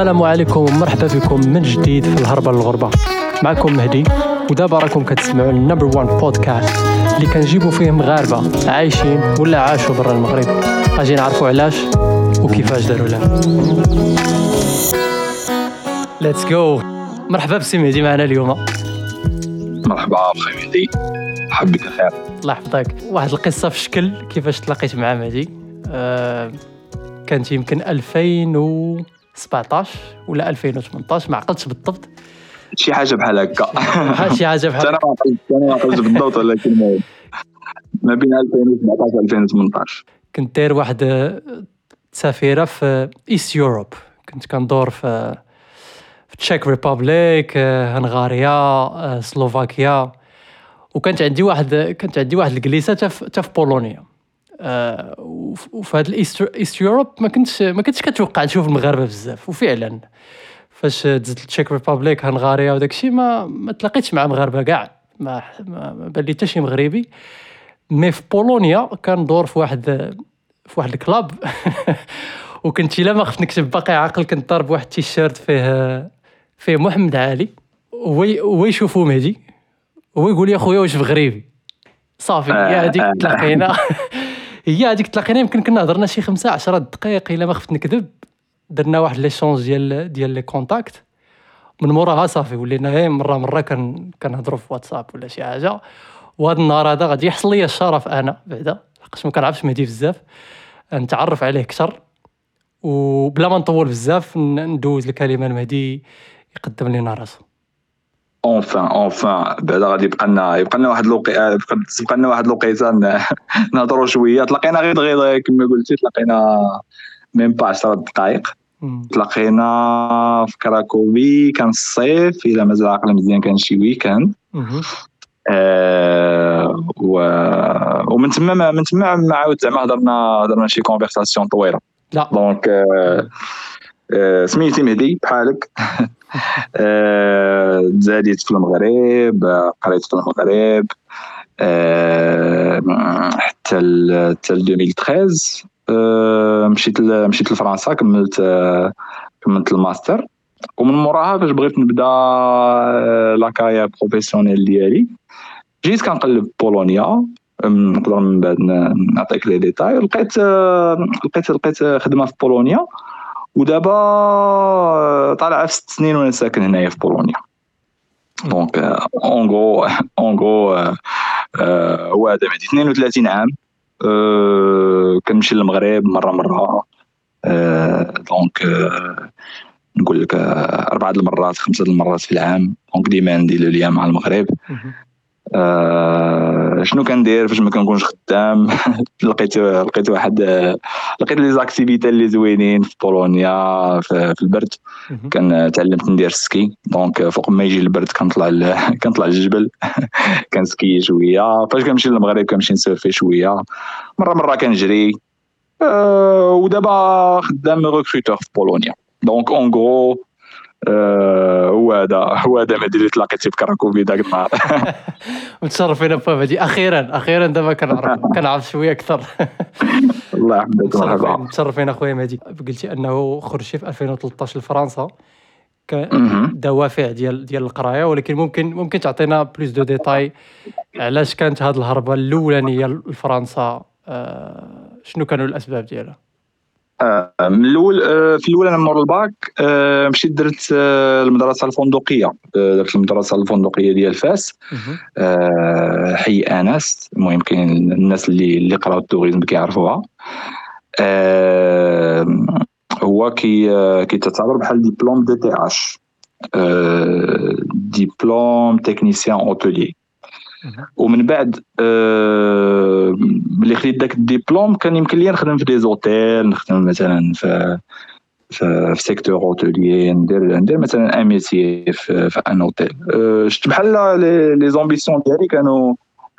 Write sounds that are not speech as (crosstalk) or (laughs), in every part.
السلام عليكم ومرحبا بكم من جديد في الهربة للغربة. معكم مهدي ودابا راكم كتسمعوا ال number 1 بودكاست اللي كنجيبوا فيه مغاربه عايشين ولا عاشوا برا المغرب. أجي نعرفوا علاش وكيفاش داروا لها. let's go مرحبا بسي مهدي معنا اليوم. مرحبا بخي مهدي. حبك خير الله يحفظك. واحد القصة في الشكل كيفاش تلاقيت مع مهدي؟ آه كانت يمكن 2017 ولا 2018 ما عقلتش بالضبط. شي حاجة بحال هكا. شي حاجة بحال أنا ما عقلتش بالضبط ولكن ما بين 2017 و 2018 كنت داير واحد التسافيره في East Europe كنت كندور في في Czech Republic هنغاريا سلوفاكيا وكانت عندي واحد كانت عندي واحد الجليسة حتى في بولونيا آه وفي هذا ال East Europe ما كنتش ما كنتش كتوقع تشوف المغاربة بزاف وفعلا. فاش دزت Czech Republic هنغاريا وداك الشيء ما ما تلاقيتش مع مغاربة كاع. ما ما بان لي حتى شي مغربي. mais في بولونيا كندور في واحد في واحد ال club. (laughs) وكنت إلا ما خفت نكتب باقي عاقل كنت ضارب واحد التيشيرت فيه فيه محمد علي. هو يشوفو مهدي هو يقول لي أخويا واش مغربي صافي هي هذيك تلاقينا. (laughs) هي هذيك تلاقينا يمكن كنا هضرنا شي خمسة عشرة دقائق إلا ما خفت نكذب. درنا واحد l'échange ديال ديال les contacts. من موراها صافي ولينا غير مرة مرة كان كنهضروا في واتساب ولا شي حاجة. وهذا النهار هذا غادي يحصل لي الشرف أنا بعدا حقاش ما كنعرفش مهدي بزاف. نتعرف عليه أكثر. وبلا ما نطول بزاف ندوز الكلمة لمهدي يقدم لنا راسو enfin enfin بعدا غادي يبقى لنا يبقى لنا واحد الوقيته يبقى لنا واحد الوقيته (laughs) نهضروا شوية. تلاقينا غير دغيا كما قلتي. تلاقينا même pas 10 دقائق تلاقينا في كراكوفي كان الصيف إلا مازال عاقل مزيان كان شي week-end آه و... ومن تما من تما ما عاود زعما هضرنا هضرنا شي conversation طويلة. لا. donc آه آه سميتي مهدي بحالك. (laughs) آه تزاديت في المغرب قريت في المغرب آه حتى ل 2013 مشيت مشيت لفرنسا كملت كملت الماستر. ومن موراها فاش بغيت نبدا la carrière professionnelle ديالي جيت كنقلب بولونيا. نقدر من بعد نعطيك les détails. لقيت لقيت لقيت خدمة في بولونيا. ودابا طالع في ست سنين وأنا ساكن هنايا في بولونيا. donc en gros en gros هو هذا 32 عام. أه كنمشي للمغرب مرة مرة. دونك أه نقول لك أربعة المرات خمسة المرات في العام. donc ديما ندير lien مع المغرب. آه شنو كندير؟ فاش ما كنكونش خدام؟ (laughs) لقيت لقيت واحد لقيت les activités اللي زوينين في بولونيا في, في البرد. كان تعلمت ندير ski. donc فوق ما يجي البرد كنطلع (laughs) كنطلع للجبل. (laughs) كنسكي شوية. فاش كنمشي للمغرب كنمشي نسيرفي شوية. مره مرة كنجري. آه ودابا خدام recruteur في بولونيا. donc en gros هو هذا هو هذا مهدي اللي تلاقيتي في كراكوفي ذاك النهار (laughs) متشرفين بابا أخيرا أخيرا دابا كنعرف (laughs) كنعرف شوية أكثر. (laughs) الله يحفظك مرحبا متشرفين أخويا مهدي. قلتي أنه خرجتي في 2013 لفرنسا. دوافع ديال ديال القراية ولكن ممكن ممكن تعطينا plus de détails علاش كانت هذه الهربة الأولانية لفرنسا؟ شنو كانوا الأسباب ديالها؟ من الأول في الأول أنا مور الباك مشيت درت المدرسة الفندقية درت المدرسة الفندقية ديال فاس. حي آنس المهم كاين الناس اللي اللي قراو ال tourisme كيعرفوها. هو كي كي تعتبر بحال diplôme DTH. diplôme technicien hôtelier ومن بعد آه ملي خديت داك الدبلوم كان يمكن لي نخدم في des hôtels نخدم مثلا في في, secteur hôtelier ندير ندير مثلا un في, في un hôtel آه شفت بحال les ambitions ديالي كانوا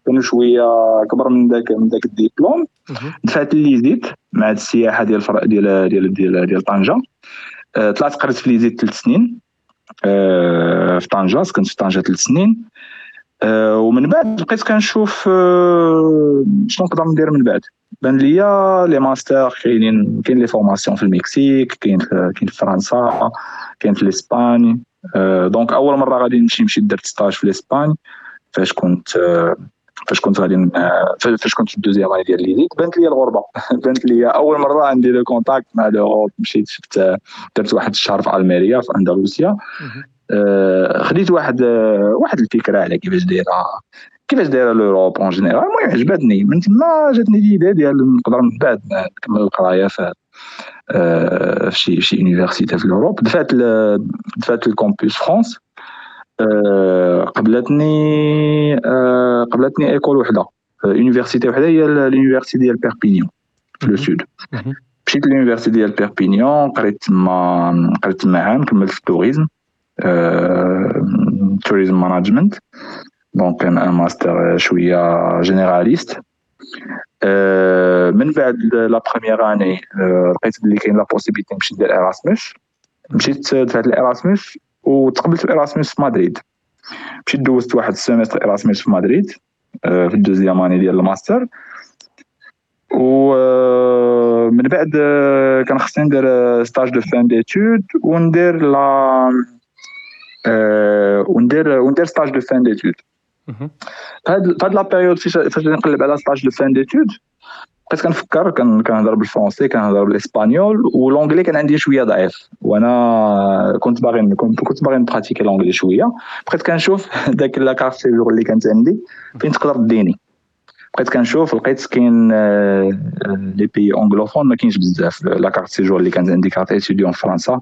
كانوا شوية كبر من داك من داك الدبلوم دفعت ل l'ISIT معهد السياحة ديال فرق ديال ديال ديال, ديال طنجة. آه طلعت قريت في l'ISIT ثلاث سنين. آه في طنجة كنت في طنجة ثلاث سنين. ومن بعد بقيت كنشوف شنو نقدر ندير من بعد. بان ليا les masters كاينين كاين les formations في المكسيك كاين كاين في فرنسا كاين في l'Espagne donc أول مرة غادي نمشي مشيت درت stage في l'Espagne فاش كنت فاش كنت غادي فاش كنت في ال deuxième année ديال l'ISIT بانت لي الغربة. (laughs) بانت لي أول مرة عندي le contact مع l'Europe مشيت شفت درت واحد الشهر في ألميريا في أندلسيا. خديت واحد واحد الفكرة على كيفاش دايرة كيفاش دايرة l'Europe en général المهم عجبتني. من تما جاتني l'idée ديال نقدر من بعد نكمل القراية في في شي شي université في l'Europe دفعت دفعت ال Campus France قبلتني قبلتني école وحدة. université وحدة هي ال université ديال بيربينيون في le sud مشيت لل université ديال بيربينيون قريت تما قريت تما عام كملت في ال tourisme tourisme management donc كان un master شوية généraliste من بعد la première année لقيت بلي كاين la possibilité نمشي ندير Erasmus مشيت دفعت ال Erasmus وتقبلت في Erasmus في مدريد مشيت دوزت واحد ال semestre Erasmus في مدريد في ال deuxième année ديال الماستر ومن بعد كان خصني ندير stage de fin d'études وندير لا وندير وندير stage de fin d'études فهاد فهاد la période فاش نقلب على stage de fin d'études بقيت كنفكر كنهضر بال français كنهضر بال espagnol و l'anglais كان عندي شوية ضعيف وأنا كنت باغي كنت كنت باغي ن pratiquer l'anglais شوية بقيت كنشوف داك la carte séjour اللي كانت عندي فين تقدر تديني بقيت كنشوف لقيت كاين les pays anglophones ما كاينش بزاف la carte séjour اللي كانت عندي carte étudiant في فرنسا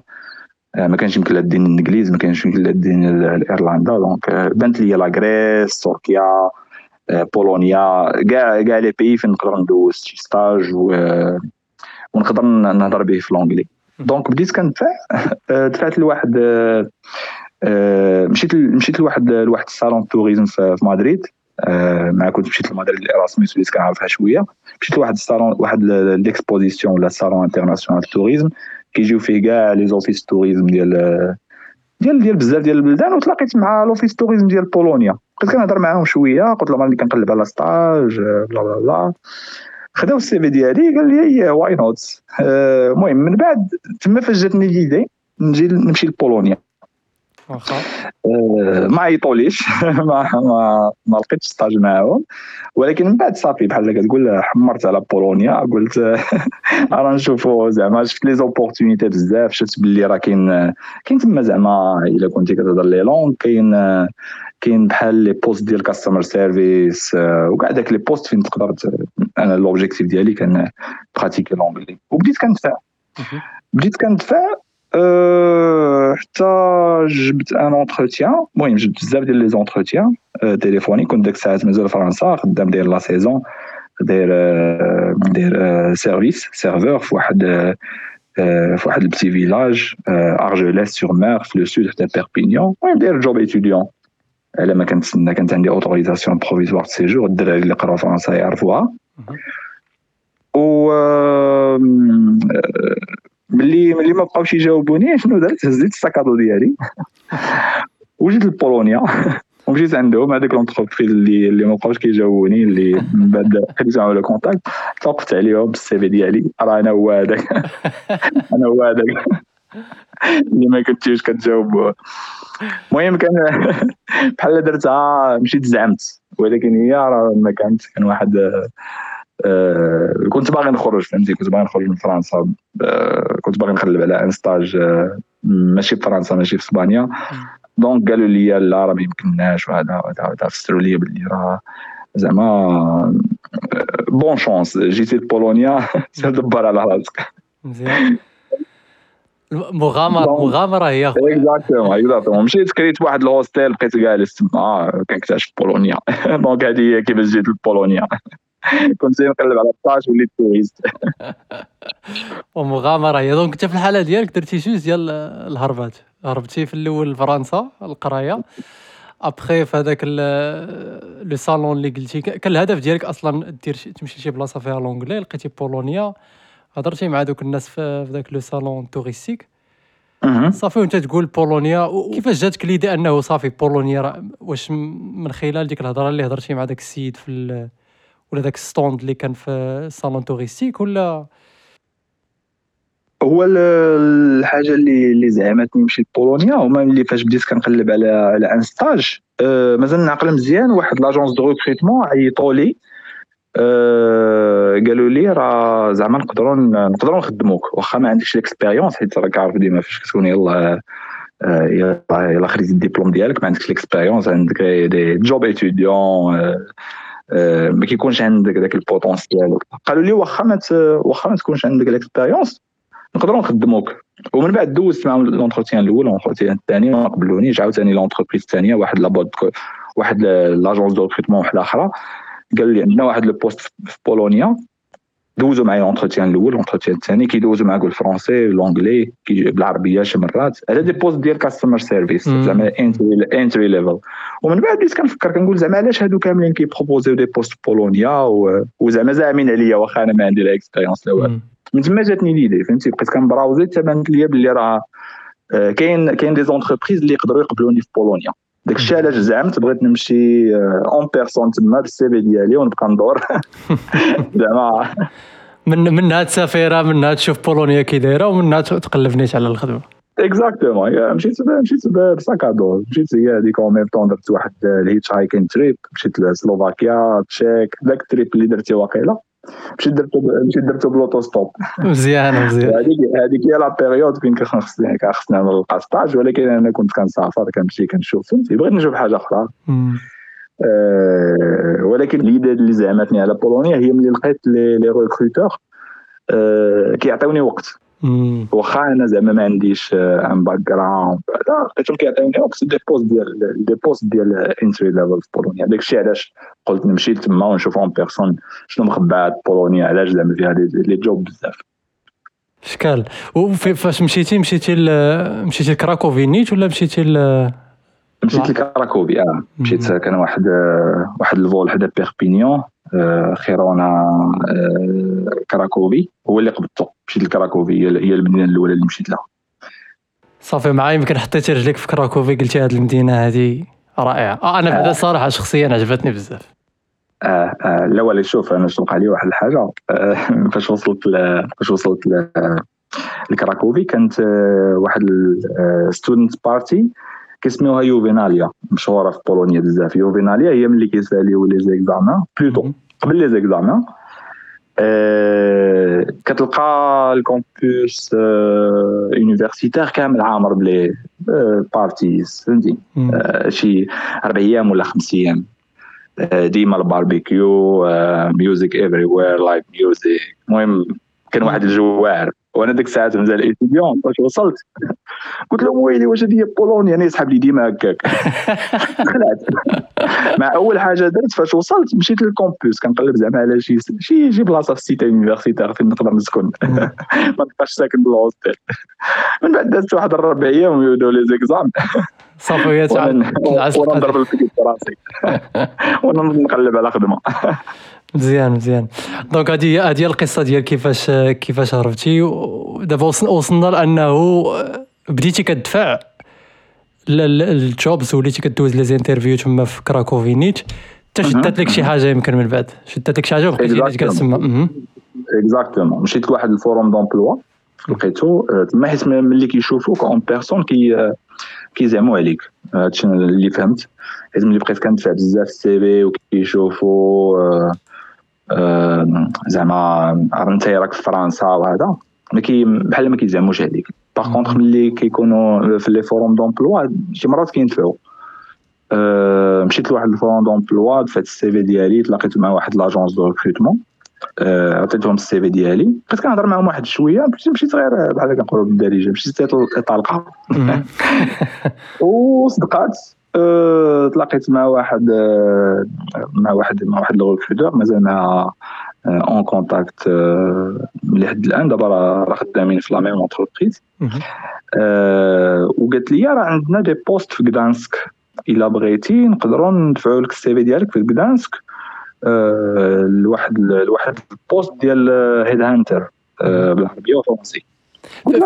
ما كانش يمكن لها تديني الإنجليز ما كانش يمكن لها تديني ايرلندا donc بانت لي la Grèce تركيا بولونيا كاع كاع les pays فين نقدر ندوز شي stage ونقدر نهضر به في l'anglais donc بديت كندفع (laughs) دفعت لواحد مشيت مشيت لواحد لواحد ال salon tourisme في مدريد. مع كنت مشيت لمدريد ال Erasmus وليت كنعرفها شوية. مشيت لواحد الصالون واحد l'exposition ولا salon international tourisme كيجيو فيه كاع les offices tourisme ديال ديال ديال بزاف ديال البلدان. وتلاقيت مع l'office tourisme ديال بولونيا. بقيت كنهضر معاهم شوية. قلت لهم راني كنقلب على stage بلا بلا بلا. خداو ال CV ديالي قال لي why not المهم من بعد تما فاش جاتني l'idée نجي نمشي لبولونيا. ما عيطوليش. (laughs) ما ما ما لقيتش stage معاهم. ولكن من بعد صافي بحال كتقول حمرت على بولونيا. قلت (laughs) راه نشوفوا زعما شفت les opportunités بزاف. شفت باللي راه كاين كاين تما زعما إلا كنتي كتهضر les langues كاين كاين بحال les postes ديال customer service وكاع داك les postes فين تقدر أنا l'objectif ديالي كان pratiquer l'anglais وبديت كندفع بديت كندفع حتى جبت un entretien المهم جبت بزاف ديال les entretiens téléphoniques كنت ديك الساعات مازال فرنسا خدام داير la saison داير داير service serveur في واحد في واحد ال petit village Argelès-sur-Mer في le sud حدا بيربينيون المهم داير job étudiant على ما كنتسنى كانت عندي autorisation provisoire de séjour الدراري اللي قراو فرنسا يعرفوها و ملي ملي ما بقاوش يجاوبوني (laughs) شنو درت؟ هزيت ال sac à dos ديالي. (laughs) وجيت لبولونيا. (laughs) ومشيت عندهم هذيك l'entreprise اللي اللي ما بقاوش كيجاوبوني اللي من بعد خديت معاهم le contact توقفت عليهم بال CV ديالي. راه أنا هو هذاك أنا هو هذاك اللي ما كنتيش كتجاوب المهم كان بحال درتها مشيت زعمت. ولكن هي راه ما كانت كان واحد آه كنت باغي نخرج فهمتي؟ كنت باغي نخرج من فرنسا. آه كنت باغي نقلب على un stage آه ماشي في فرنسا ماشي في اسبانيا. donc قالوا لي لا راه ما يمكنناش وهذا وهذا فسروا لي باللي راه زعما bonne chance جيتي لبولونيا (laughs) سير دبر على راسك. مزيان. مغامره مغامره هي exactement exactement مشيت كريت واحد ال hostel بقيت جالس تما كنكتشف بولونيا. (laughs) donc هذه هي كيفاش جيت لبولونيا. كنت نقلب على الطاج وليت touriste ومغامرة. هي donc انت في الحالة ديالك درتي جوج ديال الهربات. هربتي في الأول لفرنسا القراية. ابخي في هذاك le salon اللي قلتي. كان الهدف ديالك أصلا دير تمشي لشي بلاصة فيها l'anglais لقيتي بولونيا. هضرتي مع دوك الناس في ذاك le salon touristique صافي وانت تقول بولونيا. كيفاش جاتك l'idée أنه صافي بولونيا؟ واش من خلال ديك الهضرة اللي هضرتي مع داك السيد في ولا داك stand اللي كان في ال salon touristique ولا؟ هو الحاجة اللي اللي زعمتني نمشي لبولونيا هما ملي فاش بديت كنقلب على على un stage أه مازال نعقل مزيان. واحد l'agence de recrutement عيطوا لي أه قالوا لي راه زعما نقدروا نقدروا نخدموك. واخا ما عندكش l'expérience حيت راك عارف ديما فاش كتكون يلاه يلا يلا خديتي الدبلوم ديالك ما عندكش l'expérience عندك des jobs étudiants ما كيكونش عندك داك ال potentiel قالوا لي واخا ما واخا ما تكونش عندك l'expérience نقدروا نخدموك ومن بعد دوزت معاهم l'entretien الأول l'entretien الثاني ما قبلونيش عاوتاني l'entreprise الثانية واحد لابود واحد l'agence de recrutement واحدة أخرى قال لي عندنا واحد le poste في بولونيا دوزوا معايا l'entretien الأول l'entretien الثاني كيدوزوا معاك ال français l'anglais بالعربية شي مرات. على des postes ديال customer service زعما entry level ومن بعد بديت كنفكر كنقول زعما علاش هادو كاملين كيبروبوزيو des postes بولونيا وزعما زعمين عليا واخا أنا ما عندي لا expérience لا والو. من تما جاتني l'idée فهمتي؟ بقيت كنبراوزي تبانت ليا بلي راه آه، كاين كاين des entreprises اللي يقدروا يقبلوني في بولونيا. داك الشيء علاش زعمت بغيت نمشي en personne تما بال CV ديالي ونبقى ندور. (laughs) زعما. من منها تسافر منها تشوف بولونيا كي دايرة ومنها تقلب نيت على الخدمة. exactement مشيت مشيت ب sac à dos مشيت هي هذيك en même temps درت واحد ال hitchhiking trip مشيت لسلوفاكيا تشيك ذاك ال trip اللي درتي واقيلا. مشيت درتو مشيت درتو ب l'auto-stop مزيان مزيان هذيك هذيك هي la période فين كان خصني كان خصني نعمل stage ولكن أنا كنت كنسافر كنمشي كنشوف فهمتي؟ بغيت نشوف حاجة أخرى. أه ولكن l'idée اللي زعمتني على بولونيا هي ملي لقيت les recruteurs أه كيعطيوني وقت. واخا أنا زعما ما عنديش un background لقيتهم كيعطيوني وقت des postes ديال des postes ديال entry level في بولونيا داك الشيء علاش قلت نمشي تما ونشوف en personne شنو مخبى بولونيا علاش زعما فيها les jobs بزاف. شكال. وفاش مشيتي مشيتي مشيتي لكراكوفي نيت ولا مشيتي ل؟ مشيت لكراكوفي آه. مشيت كان واحد واحد ال vol حدا بيربينيون آه، خيرونا آه، كراكوفي. هو اللي قبضته. مشيت لكراكوفي هي المدينة الأولى اللي مشيت لها. صافي معايا يمكن حطيتي رجليك في كراكوفي قلتي هذه المدينة هذه رائعة. آه أنا بعدا صراحة شخصيا عجبتني بزاف. آه آه لا ولا شوف أنا نطلق عليه واحد الحاجة. آه (laughs) فاش وصلت. فاش وصلت. لكراكوفي كانت آه واحد ال student party كيسميوها يوفيناليا. مشهورة في بولونيا بزاف. يوفيناليا هي ملي كيساليو les examens plutôt. قبل les examens أه كتلقى ال campus أه universitaire كامل عامر ب les أه parties فهمتي؟ أه شي أربع أيام ولا خمس أيام. ديما ال barbecue music everywhere live music المهم كان واحد الجوار. وأنا ديك الساعات مازال étudiant فاش وصلت؟ قلت لهم ويلي واش هذه بولونيا؟ أنا يسحب لي ديما هكاك. (laughs) خلعت. مع أول حاجة درت فاش وصلت مشيت لل campus كنقلب زعما على شي شي شي بلاصة في ال cité universitaire فين نقدر نسكن ما نبقاش ساكن بال hostel من بعد دازت واحد الربع أيام ويبداو les examens صافي وأنا نضرب البيكيت براسي (laughs) وأنا نقلب على خدمة. مزيان مزيان. donc هذه هذه القصة ديال كيفاش كيفاش هربتي. ودابا وصلنا لأنه بديتي كتدفع ال jobs وليتي كدوز les interviews تما في كراكوفي نيت. حتى شدات لك شي حاجة يمكن من بعد. شدات لك شي حاجة وبقيتي جالس تما exactement مشيت لواحد ال forum d'emploi لقيتو تما حيت ملي كيشوفوك en personne كي كيزعموا عليك. هادشي اللي فهمت. حيت ملي بقيت كندفع بزاف ال CV وكيشوفوا زعما انت راك في فرنسا وهذا ما كي بحال ما كيزعموش عليك par contre ملي كيكونوا في les forums d'emploi شي مرات كينفعوا أه مشيت لواحد ال forum d'emploi دفعت ال CV ديالي تلاقيت مع واحد l'agence de recrutement عطيتهم ال CV ديالي. بقيت كنهضر معاهم واحد شوية مشيت غير بحال كنقولوا بالدارجة مشيت طالقه (laughs) وصدقات. أه تلاقيت مع واحد أه مع واحد مع واحد ال recruteur مازال مع en contact لحد الآن. دابا راه خدامين في la même entreprise وقالت لي راه عندنا des postes في غدانسك إلا بغيتي نقدروا ندفعوا لك ال CV ديالك في غدانسك لواحد لواحد ال poste ديال head hunter بالعربية والفرنسي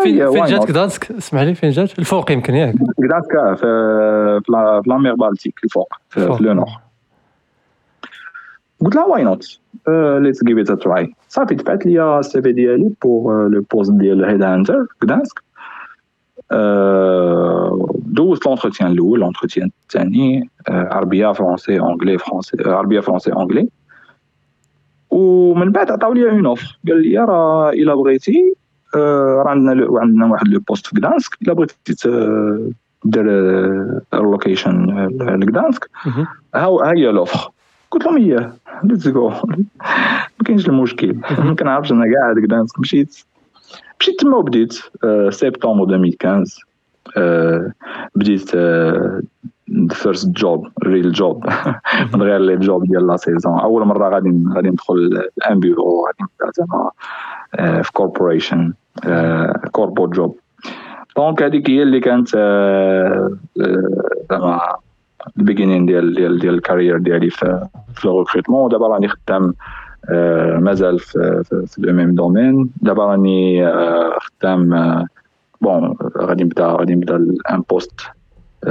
فين فين جات كدانسك اسمح لي فين جات؟ الفوق يمكن ياك. كدانسك في في la mer Baltique الفوق في le nord قلت لها why not let's give it a try صافي دفعت لي ال CV ديالي pour le poste ديال head hunter كدانسك دوزت l'entretien الأول l'entretien الثاني عربية français anglais français عربية français anglais ومن بعد عطاو لي une offre قال لي راه إلا بغيتي راه عندنا عندنا واحد le poste في غدانسك إلا بغيتي دير ال relocation لغدانسك ها هي l'offre قلت لهم اياه let's go ما كاينش المشكل. (laughs) ما كنعرفش أنا قاعد غدانسك مشيت. مشيت تما وبديت سبتمبر 2015 بديت first job real job من غير les jobs ديال la saison أول مرة غادي غادي ندخل un bureau غادي نبدأ زعما في corporation corpo job. donc هذيك هي اللي كانت زعما ال beginning ديال ديال ديال ال carrière ديالي في في ال recrutement دابا راني خدام مازال في في le même domaine دابا راني خدام bon غادي نبدا غادي نبدا un poste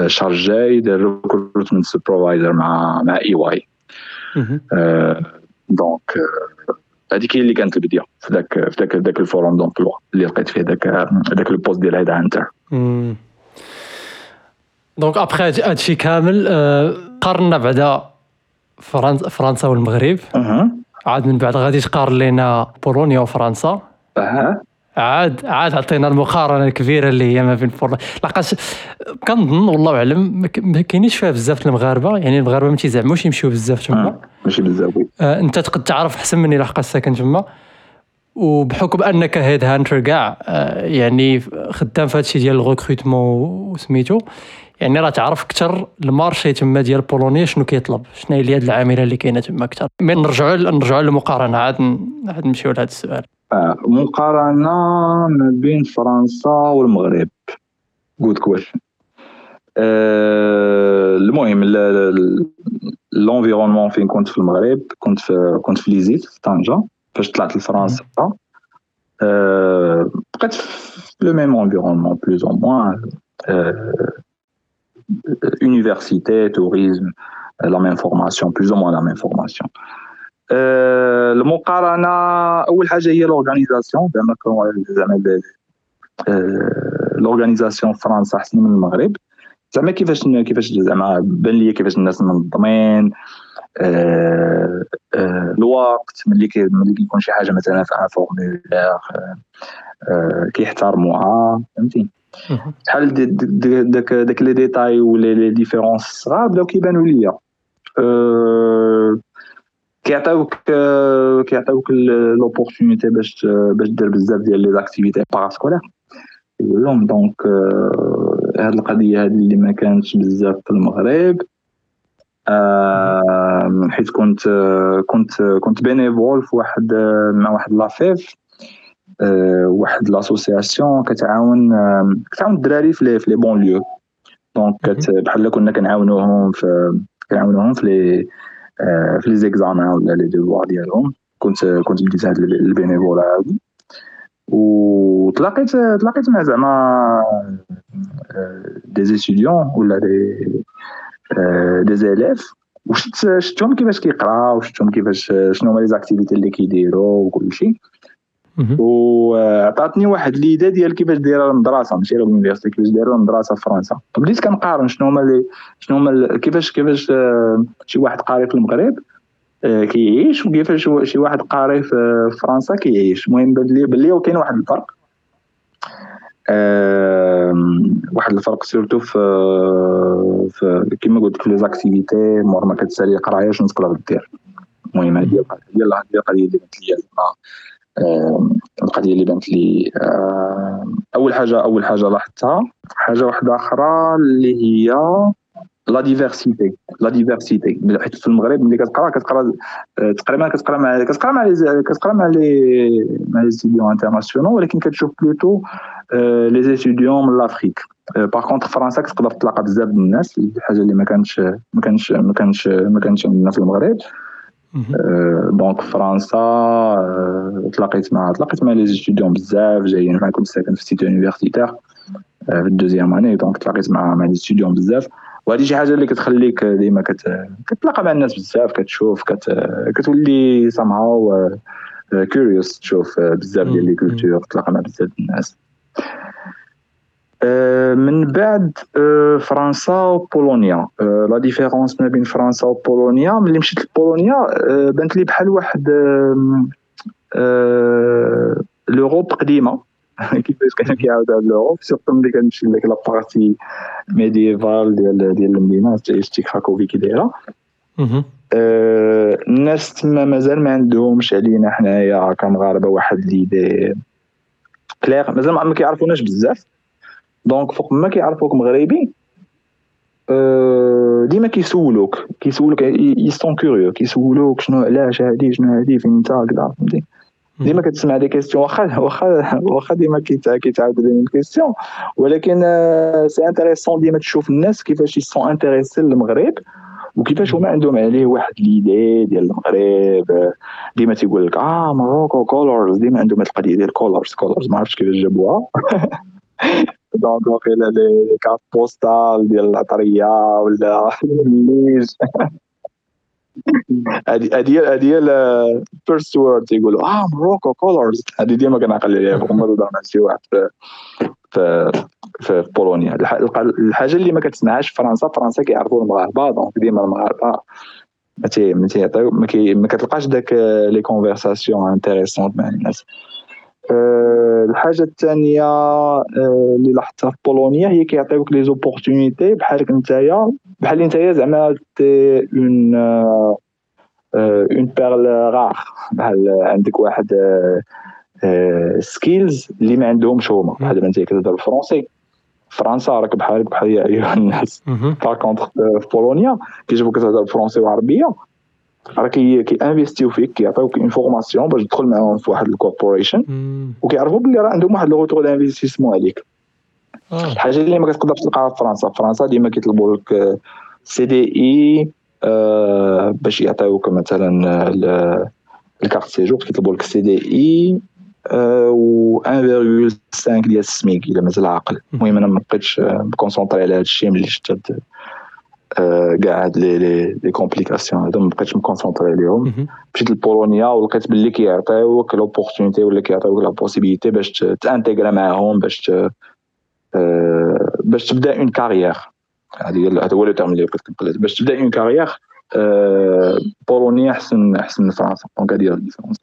chargé ديال recruitment supervisor مع مع EY donc هذيك هي اللي كانت البداية في ذاك في ذاك ذاك ال forme. d'emploi اللي لقيت فيه ذاك ذاك ال poste ديال head hunter. donc après هادشي كامل قارنا بعدا فرنسا والمغرب. عاد من بعد غادي تقارن لنا بولونيا وفرنسا. أها. عاد عاد عطينا المقارنة الكبيرة اللي هي ما بين فور لقاش كنظن والله أعلم ما كاينينش فيها بزاف المغاربة يعني المغاربة ما تيزعموش يمشيو بزاف تما. ماشي بزاف آه أنت تقد تعرف أحسن مني لحقاش ساكن تما. وبحكم أنك head hunter كاع آه يعني خدام في هادشي ديال ال recrutement وسميتو يعني راه تعرف أكثر ال marché تما ديال بولونيا شنو كيطلب شنو هي هاد العاملة اللي كاينة تما أكثر مي نرجعوا نرجعوا للمقارنة عاد عاد نمشيو لهذا السؤال. مقارنة ما بين فرنسا والمغرب. good question المهم l'environnement فين كنت في المغرب؟ كنت في كنت في l'ISET في طنجة فاش طلعت لفرنسا. بقيت في le même environnement plus ou moins université, tourisme, la même formation, plus ou moins la même formation. المقارنة أول حاجة هي l'organisation زعما زعما l'organisation في فرنسا أحسن من المغرب. زعما كيفاش كيفاش زعما بان لي كيفاش الناس منظمين الوقت ملي ملي كيكون شي حاجة مثلا في un formulaire كيحترموها فهمتي؟ بحال داك داك les détails ولا les différences صغار بداو كيبانوا ليا. كيعطيوك كيعطيوك l'opportunité باش باش دير بزاف ديال les activités parascolaires لهم donc هاد القضية هادي اللي ما كانتش بزاف في المغرب. حيت كنت كنت كنت bénévole في واحد مع واحد l'AFEV واحد l'association كتعاون كتعاون الدراري في les banlieues donc بحال كنا كنعاونوهم في كنعاونوهم في les في les examens ولا les devoirs ديالهم كنت كنت بديت هاد ال bénévolat هادي وتلاقيت تلاقيت مع زعما des étudiants ولا des des élèves وشت شفتهم كيفاش كيقراو وشفتهم كيفاش شنو هما les activités اللي كيديروا وكلشي وعطاتني واحد l'idée ديال كيفاش دايرة المدرسة ماشي غير ال université كيفاش دايرة المدرسة في فرنسا. بديت كنقارن شنو هما شنو هما كيفاش كيفاش شي واحد قاري في المغرب كيعيش وكيفاش شي واحد قاري في فرنسا كيعيش. المهم بان لي بلي كاين واحد الفرق. واحد الفرق surtout في في كيما قلت في les activités مور ما كتسالي قراية شنو تقدر دير. المهم هذه هي القضية اللي بانت لي. القضية اللي بانت لي أول حاجة أول حاجة لاحظتها حاجة واحدة أخرى اللي هي la diversité la diversité حيت في المغرب ملي كتقرأ كتقرأ تقريبا كتقرأ مع كتقرأ مع كتقرأ مع les مع les étudiants internationaux ولكن كتشوف plutôt les étudiants من l'Afrique par contre فرنسا كتقدر تلاقى بزاف من الناس الحاجة اللي ما كانش ما كانش ما كانش ما كانش عندنا في المغرب. donc فرنسا تلاقيت مع تلاقيت مع les étudiants بزاف جايين معاكم كنت ساكن في cité universitaire في ال deuxième année donc تلاقيت مع مع لي ستوديون بزاف. وهذه شي حاجة اللي كتخليك ديما كت... كتلاقى مع الناس بزاف كتشوف كت... كتولي somehow curious تشوف بزاف ديال les cultures تلاقى مع بزاف الناس. من بعد فرنسا وبولونيا la différence ما بين فرنسا وبولونيا ملي مشيت لبولونيا بانت لي بحال واحد l'Europe قديمة. (laughs) كيفاش كان كيعاود على l'Europe surtout ملي كنمشي لك la partie médiévale ديال ديال المدينة شتي كراكوفي كي دايرة. الناس تما مازال ما عندهمش علينا حنايا. كمغاربه واحد l'idée كلير مازال ما كيعرفوناش بزاف. donc فوق ما كيعرفوك مغربي ديما كيسولوك كيسولوك ils sont curieux كيسولوك شنو علاش هادي شنو هادي فين انت كدا فهمتي ديما كتسمع des questions واخا واخا واخا ديما كيتعاود لي ال question ولكن c'est intéressant ديما تشوف الناس كيفاش ils sont intéressés للمغرب وكيفاش هما عندهم عليه واحد l'idée ديال المغرب ديما تيقول لك آه Morocco colors ديما عندهم هاد القضية ديال colors colors ما عرفتش كيفاش جابوها donc واقيلا les cartes postales ديال العطريه ولا الزليج هادي هادي هادي ال first word تيقولوا آه Morocco colors هادي ديما كنعقل عليها ما تهضر مع شي واحد في في في بولونيا الحاجة اللي ما كتسمعهاش في فرنسا فرنسا كيعرفوا المغاربه donc ديما المغاربه ما تيعطيو ما كتلقاش داك les conversations intéressantes مع الناس أه الحاجة الثانية أه اللي لاحظتها في بولونيا هي كيعطيوك les opportunités بحالك نتايا بحال نتايا زعما تي on, on parle غار بحال عندك واحد skills اللي ما عندهمش هما. بحال دابا انت كتهضر بالفرونسي فرنسا راك بحالك بحال يا ايها (laughs) الناس par contre في بولونيا كيجيبوك كتهضر بالفرونسي وعربيه راه كي investiw فيك كيعطيوك une formation باش تدخل معاهم في واحد ال corporation وكيعرفوا بلي راه عندهم واحد l'investissement عليك. الحاجة اللي ما كتقدرش تلقاها في فرنسا. في فرنسا ديما كيطلبوا لك CDI باش يعطيوك مثلا la carte séjour كيطلبوا لك CDI و 1.5 ديال السميك إلا مازال عاقل. المهم أنا ما بقيتش مconcentré على هذا الشيء ملي شفت كاع هاد les les les complications هادو ما بقيتش مconcentré عليهم مشيت لبولونيا ولقيت باللي كيعطيوك l'opportunité ولا كيعطيوك la possibilité باش ت intégrer معاهم باش باش تبدا une carrière هذا هو le terme اللي بغيت نقول باش تبدا une carrière بولونيا احسن أحسن من فرنسا. donc هذه هي ال différence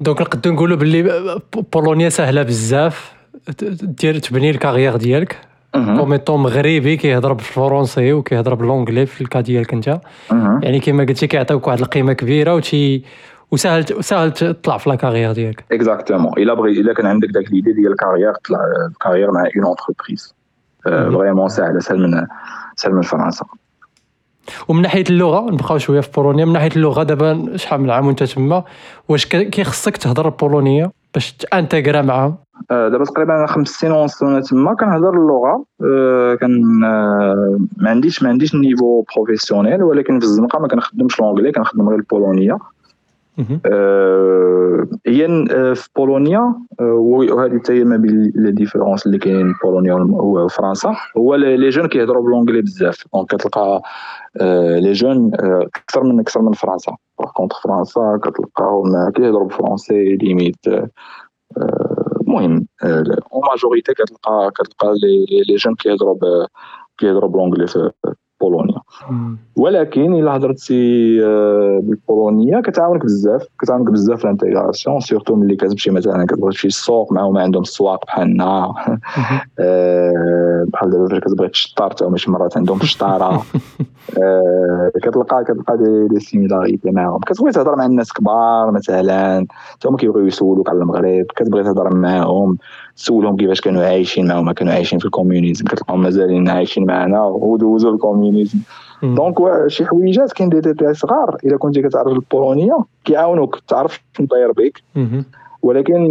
donc نقدروا نقولوا باللي بولونيا سهلة بزاف. دير تبني ال carrière ديالك. comme étant مغربي كيهضر بال français وكيهضر ب l'anglais في ال cas ديالك انت يعني كما قلتي كيعطيوك واحد القيمه كبيره وتي وسهل سهل تطلع في la carrière ديالك exactement الا بغي الا كان عندك داك l'idée ديال ال carrière طلع ال carrière مع une entreprise vraiment سهله سهل من سهل من فرنسا ومن ناحيه اللغة نبقاو شوية في بولونيا من ناحيه اللغة دابا شحال من عام وانت تما واش كيخصك تهضر البولونيه باش ت intégrer معاهم دابا تقريبا خمس سنين ونص وأنا تما كنهضر اللغة. كان ما عنديش ما عنديش niveau professionnel ولكن في الزنقة ما كنخدمش l'anglais كنخدم غير البولونية. هي في بولونيا وهذه حتى هي ما بين les différences اللي كاينين بولونيا وفرنسا هو les jeunes كيهضروا ب l'anglais بزاف. donc كتلقى les jeunes أكثر من أكثر من فرنسا. par contre فرنسا كتلقاهم كيهضروا بال français limite المهم en majorité كتلقى كتلقى les jeunes كيهضروا كيهضروا ب l'anglais في بولونيا. ولكن إلا هضرتي بالبولونية كتعاونك بزاف كتعاونك بزاف ال intégration surtout ملي كتمشي مثلا كتبغي تمشي السوق معاهم عندهم السواق بحالنا. (laughs) بحال دابا فاش كتبغي تشطر حتى شي مرات عندهم الشطاره (laughs) كتلقى كتلقى des, des similarités معاهم. كتبغي تهضر مع الناس كبار مثلا حتى هما كيبغيو يسولوك على المغرب كتبغي تهضر معاهم. تسولهم كيفاش كانوا عايشين معاهم كانوا عايشين في ال communisme كتلقاهم مازالين عايشين معنا ودوزوا ال communisme donc شي حويجات كاين دي ديتاي صغار الا كنتي كتعرف البولونيه كيعاونوك تعرف شنو داير بك ولكن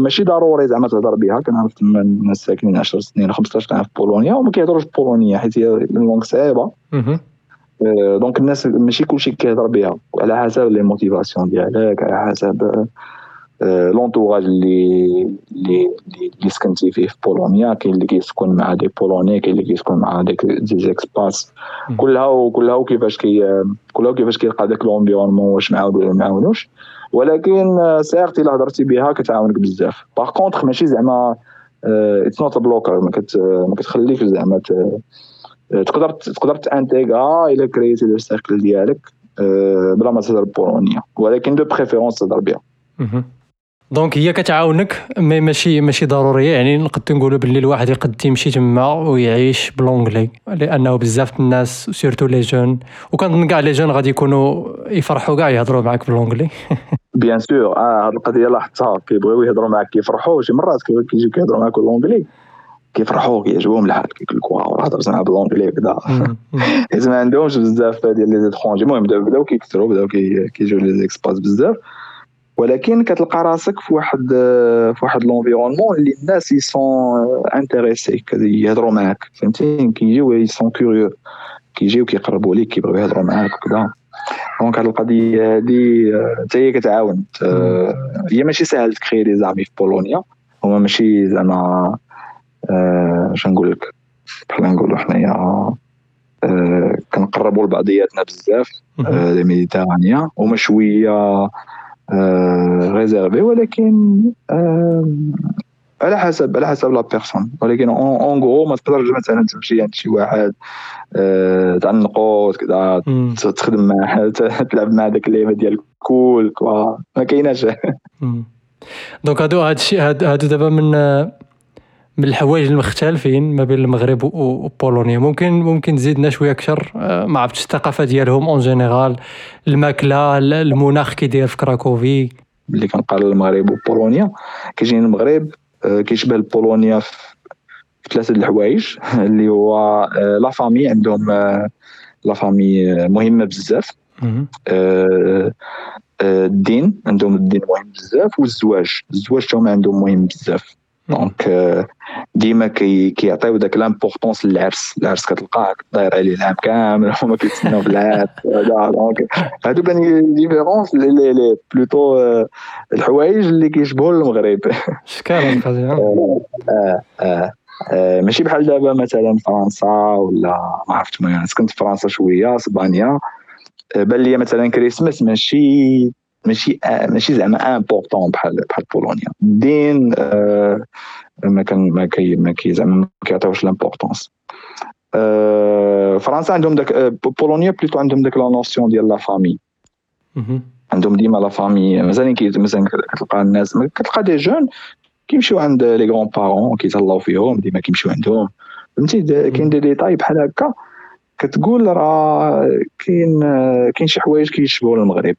ماشي ضروري زعما تهضر بها كنعرف تما الناس ساكنين 10 سنين 15 سنه في بولونيا وما كيهضروش بالبولونيه حيت هي langue صعيبه donc الناس ماشي كلشي كيهضر بها على حسب les motivations ديالك على حسب l'entourage اللي اللي اللي سكنتي فيه في بولونيا كاين اللي كيسكن مع des Polonais كاين اللي كيسكن مع ديك des expats كلها وكلها وكيفاش كي كلها وكيفاش كيلقى داك l'environnement واش عاونوه ولا معاونوش ولكن surtout الا هضرتي بها كتعاونك بزاف par contre ماشي زعما it's not blocker ما ما كتخليكش زعما تقدر تقدر ت intégrer الا créer تي le cercle ديالك بلا ما تهضر بولونيا ولكن de préférence تهضر بها donc هي كتعاونك mais ماشي ماشي ضروريه يعني نقد نقولوا باللي الواحد يقد يمشي تما ويعيش ب l'anglais لأنه بزاف الناس surtout les jeunes وكنظن كاع les jeunes غادي يكونوا يفرحوا كاع يهضروا معاك ب l'anglais bien sûr آه هاد القضية لاحظتها. كيبغيو يهضروا معاك كيفرحوا. شي مرات كيجيو كيهضروا معاك ب l'anglais كيفرحوا كيعجبهم الحال. كيقول لك waouh هضر زعما ب l'anglais كذا حيت (laughs) ما عندهمش بزاف ديال les étrangers المهم بداو كيكثروا بداو كيجيو les expats بزاف. ولكن كتلقى راسك في واحد في واحد l'environnement اللي الناس ils sont intéressés يهضروا معاك فهمتي؟ كيجيو ils sont curieux كيجيو كيقربوا ليك كيبغيو يهضروا معاك وكذا donc هاد القضية هادي حتى هي كتعاون. هي ماشي ساهل ت créer des amis في بولونيا. هما ماشي زعما اش نقول لك؟ بحال نقولوا حنايا كنقربوا لبعضياتنا بزاف les Méditerranéens هما شوية réservés ولكن على حسب على حسب la personne ولكن en gros ما تقدرش مثلا تمشي عند شي واحد تعنقو كذا تخدم معاه (laughs) تلعب مع داك اللعبه ديال كول ما كايناش. donc هادو هادشي هادو دابا من من الحوايج المختلفين ما بين المغرب وبولونيا. ممكن ممكن تزيدنا شوية أكثر. آه، ما عرفتش الثقافة ديالهم en général الماكلة المناخ كي داير في كراكوفي. ملي كنقال المغرب وبولونيا كيجيني المغرب آه، كيشبه بولونيا في ثلاثة الحوايج (laughs) اللي هو آه، la famille عندهم la famille مهمه بزاف. الدين عندهم الدين مهم بزاف والزواج. الزواج تاعهم عندهم مهم بزاف. donc ديما كيعطيو داك l'importance للعرس العرس كتلقاه داير عليه العام كامل هما كيتسناو في العرس donc هادو كان différences لي لي plutôt الحوايج اللي كيشبهوا المغرب شكرا آه آه ماشي بحال دابا مثلا فرنسا ولا ما عرفت ما سكنت في فرنسا شوية اسبانيا بان لي مثلا كريسماس ماشي ماشي ماشي زعما important بحال بحال بولونيا. الدين آه، ما كان ما كي ما كي زعما ما كيعطيوش l'importance آه، فرنسا عندهم داك آه، بولونيا plutôt عندهم داك la notion ديال la famille عندهم ديما la famille مازال مثلا كتلقى الناس كتلقى des jeunes كيمشيو عند les grands-parents كيتهلاو فيهم ديما كيمشيو عندهم. فهمتي؟ كاين دي ديتاي بحال هكا. كتقول راه كاين كاين شي حوايج كيشبهوا المغرب.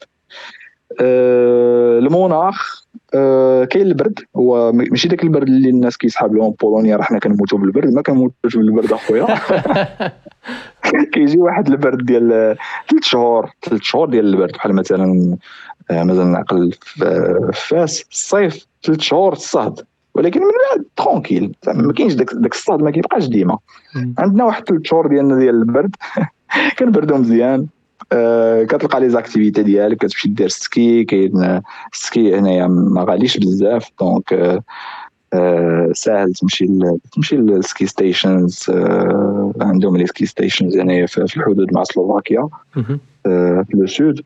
آه، المناخ آه، كاين البرد. هو ماشي داك البرد اللي الناس كيسحاب لهم بولونيا راه حنا كنموتوا بالبرد. ما كنموتوش بالبرد أخويا. (laughs) كيجي واحد البرد ديال ثلاث شهور ثلاث شهور ديال البرد. بحال مثلا آه، مثلا نعقل في فاس الصيف ثلاث شهور الصهد. ولكن من بعد tranquille. ما كاينش داك داك الصهد ما كيبقاش ديما. عندنا واحد ثلاث شهور ديالنا ديال البرد. (laughs) كنبردو مزيان. آه، كتلقى les activités ديالك كتمشي دير ski كاين ال ski هنايا ما غاليش بزاف donc آه، آه، ساهل تمشي تمشي لل ski stations عندهم les ski stations هنايا في الحدود مع سلوفاكيا في le sud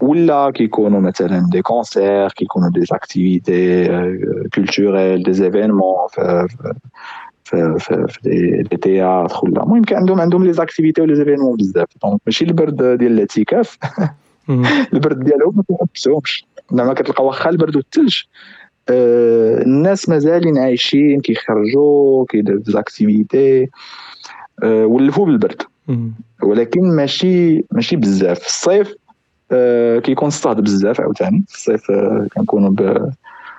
ولا كيكونوا مثلا des concerts كيكونوا des activités culturelles des événements في في في les théâtres ولا المهم كان عندهم عندهم les activités و les événements بزاف. donc ماشي البرد ديال الاعتكاف. (laughs) البرد ديالهم ما كيحبسوهمش زعما كتلقى واخا البرد والثلج آه الناس مازالين عايشين كيخرجوا كيديروا activités آه ولفوا بالبرد. ولكن ماشي ماشي بزاف. في الصيف آه كيكون الصهد بزاف عاوتاني. في الصيف آه كنكونوا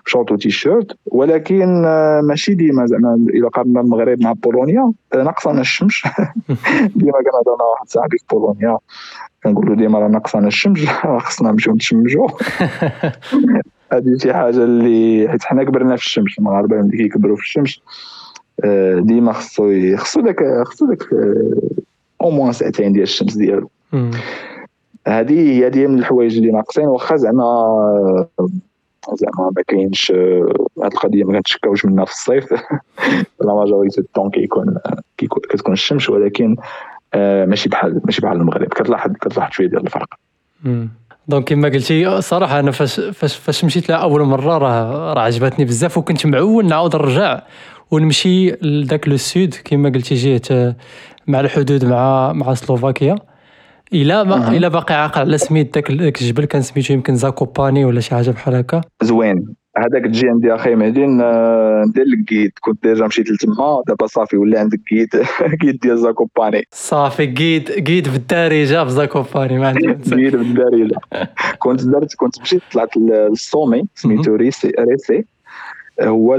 بشورت وتيشيرت ولكن آه، ماشي ديما زعما اذا قارنا المغرب مع بولونيا. آه، ناقصنا الشمس. (laughs) ديما كنهضر مع واحد صاحبي في بولونيا. كنقول له ديما راه ناقصنا الشمس. (laughs) خصنا نمشيو نتشمشو (laughs) هذه شي حاجة اللي حيت حنا كبرنا في الشمس. المغاربة ملي كيكبروا في الشمس آه، ديما خصو خصو داك خصو داك au moins ساعتين ديال الشمس ديالو. هذه هي من الحوايج اللي ناقصين. واخا زعما زعما ما كاينش هاد القضية ما كنتشكاوش منها في الصيف. (laughs) la majorité du temps كيكون كتكون الشمس ولكن آه، ماشي بحال ماشي بحال المغرب. كتلاحظ كتلاحظ شوية ديال الفرق. donc كما قلتي صراحة أنا فاش فاش فاش مشيت لها اول مرة راه راه عجبتني بزاف وكنت معول نعاود نرجع ونمشي لذاك le sud. كما قلتي جهه مع الحدود مع مع سلوفاكيا. الا ما الا باقي عاقل على سميت ذاك الجبل كان سميتو يمكن زاكوباني ولا شي حاجة بحال هكا. زوين. هذاك تجي عندي أخي مهدي ندير لك guide كنت déjà مشيت لتما دابا صافي ولا عندك guide guide (laughs) ديال زاكوباني. صافي guide guide بالدارجة في زاكوباني ما عندي (laughs) guide بالدارجة. (laughs) كنت درت كنت مشيت طلعت لل sommet سميتو ريسي ريسي. هو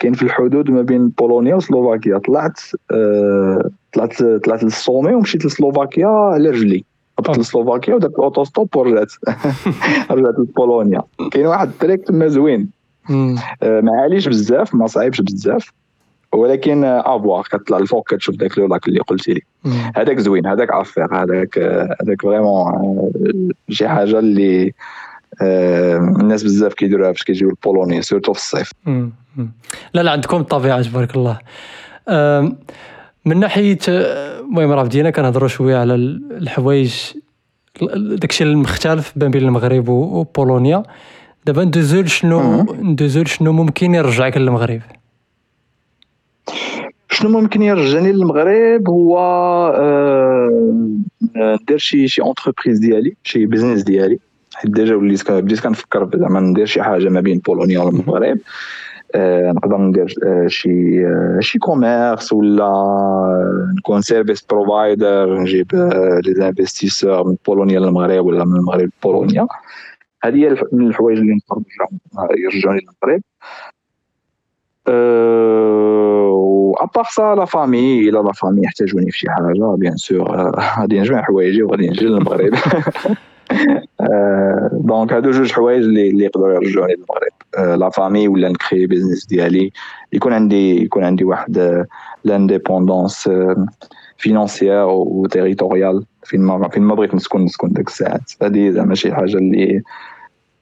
كاين في الحدود ما بين بولونيا وسلوفاكيا. طلعت آه، طلعت طلعت لل sommet ومشيت لسلوفاكيا على رجلي. هبطت لسلوفاكيا ودرت ال auto-stop ورجعت. (laughs) رجعت لبولونيا. كاين واحد ال trek تما زوين. آه، ما عاليش بزاف ما صعيبش بزاف. ولكن à voir كتطلع الفوق كتشوف داك le lac اللي قلتي لي. هذاك زوين هذاك affaire هذاك هذاك vraiment شي حاجة اللي الناس بزاف كيديروها فاش كيجيو البولونيا surtout في الصيف. لا لا عندكم الطبيعة تبارك الله. من ناحية المهم راه بدينا كنهضروا شوية على الحوايج داكشي المختلف ما بين المغرب وبولونيا دابا ندوزو شنو ندوزو شنو ممكن يرجعك للمغرب؟ شنو ممكن يرجعني للمغرب هو ندير شي شي entreprise ديالي شي business ديالي. حيت déjà وليت بديت كنفكر زعما ندير شي حاجة ما بين بولونيا والمغرب آه نقدر ندير آه شي آه شي commerce ولا نكون service provider نجيب les investisseurs من بولونيا للمغرب ولا من المغرب لبولونيا. هذه هي من الحوايج اللي نقدر يرجعوني للمغرب. و à part ça la famille إلى la famille يحتاجوني في شي حاجة bien sûr غادي نجمع حوايجي وغادي نجي للمغرب. (laughs) donc هادو جوج حوايج اللي اللي يقدروا يرجعوني للمغرب la famille ولا نكري business ديالي يكون عندي يكون عندي واحد l'indépendance financière et territoriale فين ما فين ما بغيت نسكن نسكن ديك الساعات هذه زعما شي حاجة اللي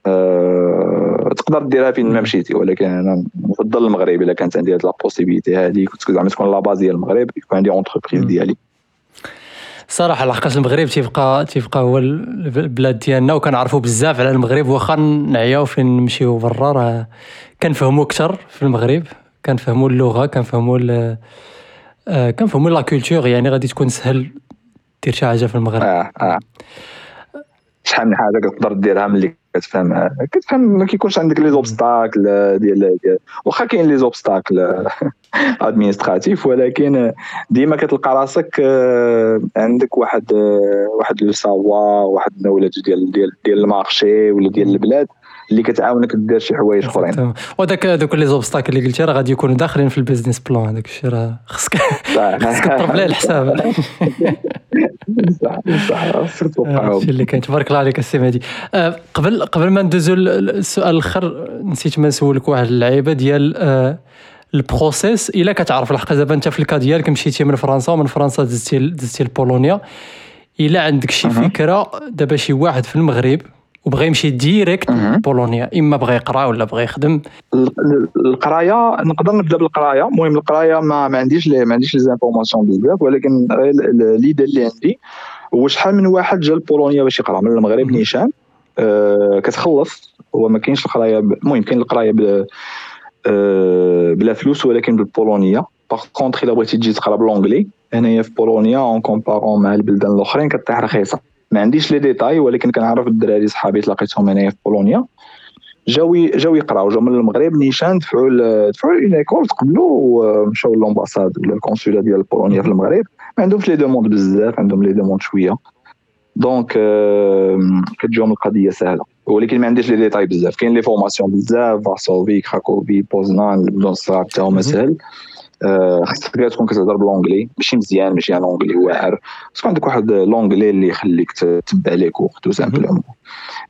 أه تقدر ديرها فين ما مشيتي ولكن أنا نفضل المغرب الا كانت عندي هاد la possibilité هذه كنت زعما تكون la base ديال المغرب يكون عندي entreprise ديالي صراحة لحقاش المغرب تيبقى تيبقى هو البلاد ديالنا وكنعرفوا بزاف على المغرب واخا نعياو فين نمشيو برا راه كنفهموا أكثر في المغرب كنفهموا اللغة كنفهموا آه كنفهموا la culture يعني غادي تكون سهل دير شي حاجة في المغرب. آه آه. شحال من حاجة كتقدر ديرها ملي كتفهم كتفهم ما كيكونش عندك les obstacles ديال واخا كاين les obstacles administratifs (laughs) ولكن ديما كتلقى راسك آه، عندك واحد آه، واحد le savoir واحد ال knowledge ديال ديال ديال ال marché ولا ديال البلاد. اللي كتعاونك دير شي حوايج اخرين. وداك دوك les obstacles اللي قلتي راه غادي يكونوا داخلين في ال business plan. هذاك الشيء راه خصك خصك تضرب عليه الحساب. (laughs) صح صح. الشيء اللي كاين. تبارك الله عليك السي مهدي. آه، قبل قبل ما ندوزو السؤال الأخر نسيت ما نسولك واحد اللعيبة ديال آه، ال process إلا كتعرف الحق دابا انت في ال cas ديالك مشيتي من فرنسا ومن فرنسا دزتي دزتي لبولونيا. إلا عندك شي فكرة دابا شي واحد في المغرب وبغى يمشي direct بولونيا إما بغى يقرأ ولا بغى يخدم. القراية نقدر نبدأ بالقراية. المهم القراية ما, ما عنديش لي ما عنديش les informations بزاف ولكن l'idée اللي عندي هو شحال من واحد جا لبولونيا باش يقرأ؟ من المغرب نيشان. آه كتخلص. هو ما كاينش القراية المهم كاين القراية آه بلا فلوس ولكن بالبولونيه par contre إلا بغيتي تجي تقرأ ب l'anglais هنايا في بولونيا en comparant مع البلدان الأخرين كطيح رخيصة. ما عنديش les détails ولكن كنعرف الدراري صحابي تلاقيتهم هنايا في بولونيا. جاو جاو يقراو. جاو من المغرب نيشان دفعوا دفعوا école تقبلوا ومشاو l'ambassade ولا ال consulat ديال بولونيا في المغرب. ما عندهمش les demandes بزاف عندهم les demandes شوية. donc كتجيهم القضية سهلة. ولكن ما عنديش les détails بزاف. كاين les formations بزاف Varsovie Cracovie Poznan البلدان الصغار تاعهم سهل. خاصك تكون كتهضر ب l'anglais ماشي مزيان ماشي un anglais واعر خاصك عندك واحد l'anglais اللي يخليك تتبع les cours tout simplement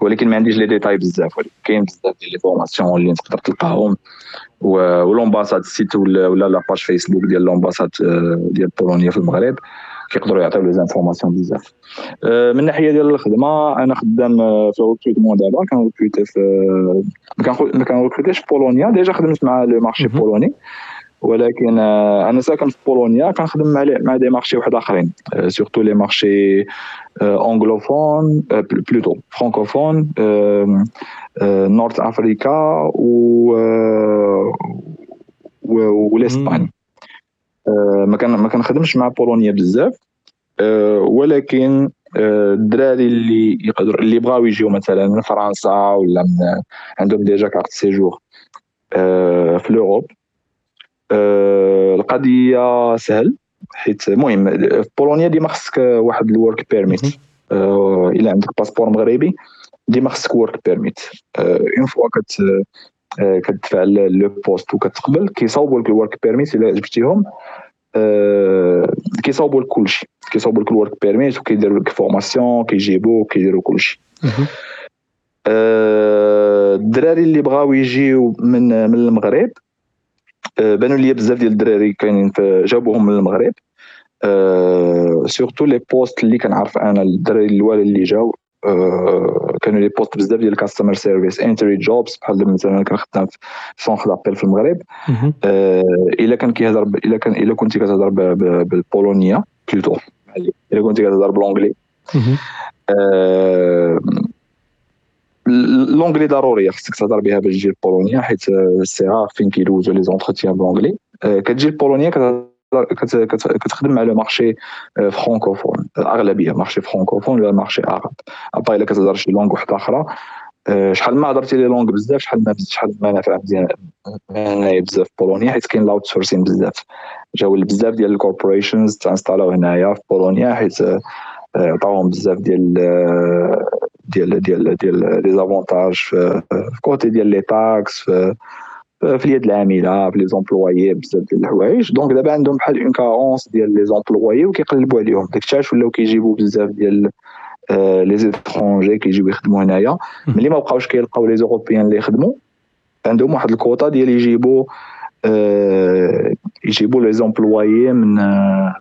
ولكن ما عنديش les détails بزاف ولكن كاين بزاف ديال les formations اللي تقدر تلقاهم. و l'ambassade ال site ولا la page Facebook ديال l'ambassade ديال بولونيا في المغرب كيقدروا يعطيو les informations بزاف. من الناحيه ديال الخدمة أنا خدام في ال recrutement دابا كنريكروتي في ما كنريكروتيش في بولونيا déjà خدمت مع le marché polonais ولكن أنا ساكن في بولونيا كنخدم مع مع des marchés واحد آخرين. surtout les marchés anglophones plutôt francophones North Africa و والاسبان ما كان ما كنخدمش مع بولونيا بزاف. ولكن الدراري اللي يقدر اللي بغاو يجيو مثلا من فرنسا ولا من عندهم déjà carte séjour في l'Europe القضية سهل حيت المهم في بولونيا ديما خصك واحد ال work permit إلا عندك باسبور مغربي ديما خصك work permit une fois كت كتدفع le poste وكتقبل كيصاوبوا لك ال work permit إلا جبتيهم كيصاوبوا لك كلشي. كيصاوبوا لك ال work permit وكيديروا لك formation كيجيبوا كيديروا كلشي. الدراري اللي بغاو يجيو من من المغرب بانوا لي بزاف ديال الدراري كاينين جابوهم من المغرب. surtout les postes اللي كنعرف أنا الدراري الأول اللي جاو. كانوا les postes بزاف ديال ال customer service entry jobs بحال مثلا كنخدم في centre d'appel في المغرب. إلا كان كيهضر إلا كان إلا كنتي كتهضر بالبولونية plutôt إلا كنتي كتهضر ب l'anglais l'anglais ضروريه خصك تهضر بها باش تجي البولونيا حيت سي فين كيدوزو les entretiens ب l'anglais كتجي البولونيا كتخدم مع le marché francophone الاغلبيه marché francophone ولا marché arabe ابا الا كتهضر شي langue وحده أخرى شحال ما هضرتي les langues بزاف شحال ما شحال ما نافع مزيان هنايا بزاف بولونيا حيت كاين l'outsourcing بزاف جاو بزاف ديال ال corporations تانستالاو هنايا في بولونيا حيت عطاوهم بزاف ديال ديال ديال ديال les avantages في côté ديال les taxes في في اليد العاملة في les employés بزاف ديال الحوايج. donc دابا عندهم بحال une carence ديال les employés وكيقلبوا عليهم. داكشي علاش ولاو كيجيبوا بزاف ديال les étrangers كيجيو يخدموا هنايا. ملي ما بقاوش كيلقاو les Européens اللي يخدموا عندهم واحد الكوطا ديال يجيبوا يجيبوا les employés من